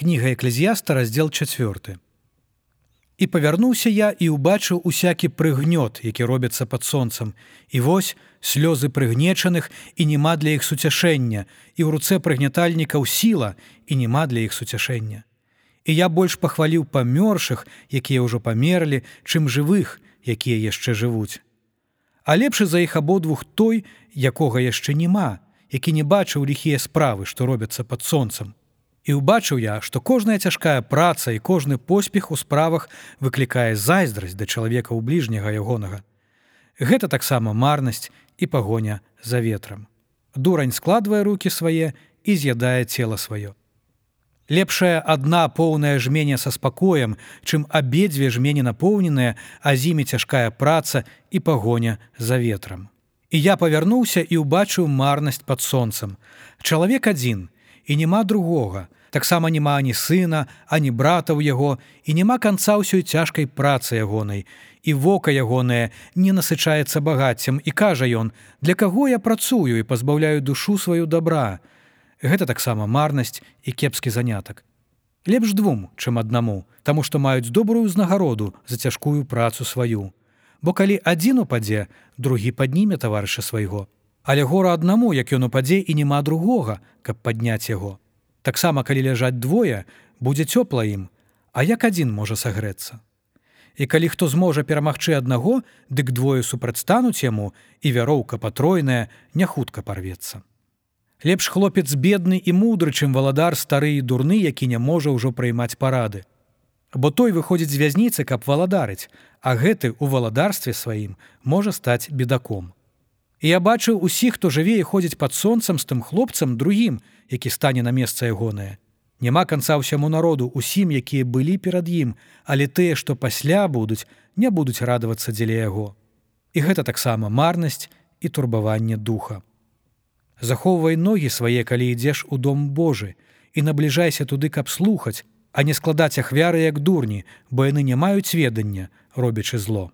кніга эклезіяста раздзел 4 і павярнуўся я і ўбачыў усякі прыгнёт які робіцца под сонцам. І вось слёзы прыгнечаных і няма для іх суцяшэння і ў руцэ прыгнятальнікаў сіла і няма для іх суцяшэння. І я больш пахваліў памёршых якія ўжо памерлі чым жывых якія яшчэ жывуць. А лепшы за іх абодвух той якога яшчэ няма які не бачыў ліхія справы што робяцца под сонцам І ўбачыў я, што кожная цяжкая праца і кожны поспех у справах выклікае зайздрасць да чалавека ў бліжняга ягонага. Гэта таксама марнасць і пагоня за ветрам. Дурань складвае руки свае і з'ядае цела сваё. Лепшая адна поўная жменя са спакоем, чым абедзве жмені напоўненыя, а зімі цяжкая праца і пагоня за ветрам. І я павярнуўся і ўбачыў марнасць под сонцам. Чалавек адзін, і няма другога. Таксама няма ані сына, ані брата ў яго і няма канца ўсёй цяжкай працы ягонай. І вока ягонае не насычаецца багаццем і кажа ён: для каго я працую і пазбаўляю душу сваю добра. Гэта таксама марнасць і кепскі занятак. Лепш двум, чым аднаму, таму што маюць добрую ўзнагароду за цяжкую працу сваю. Бо калі адзін упадзе, другі падніме таварыша свайго. Але гора аднаму, як ён упадзе і няма другога, каб падняць яго. Таксама калі ляжаць двое, будзе цёпла ім, а як адзін можа сагрэцца. І калі хто зможа перамагчы аднаго, дык двое супрацьстануць яму і вяроўка патройная не хутка парвецца. Лепш хлопец бедны і мудры, чым валадар стары і дурны, які не можа ўжо прыймаць парады. Бо той выходзіць з вязніцы, каб валадарыць, а гэты ў валадарстве сваім можа стаць бедаком. І я бачыў усіх, хто жыве і ходзіць пад сонцам з тым хлопцам другім, які стане на месца ягонае. Няма канца ўсяму народу усім, якія былі перад ім, але тыя, што пасля будуць, не будуць радавацца дзеля яго. І гэта таксама марнасць і турбаванне духа. Захоўвай ногі свае, калі ідзеш у дом Божы і набліжайся туды, каб слухаць, а не складаць ахвяры як дурні, бо яны не маюць ведання, робячы зло.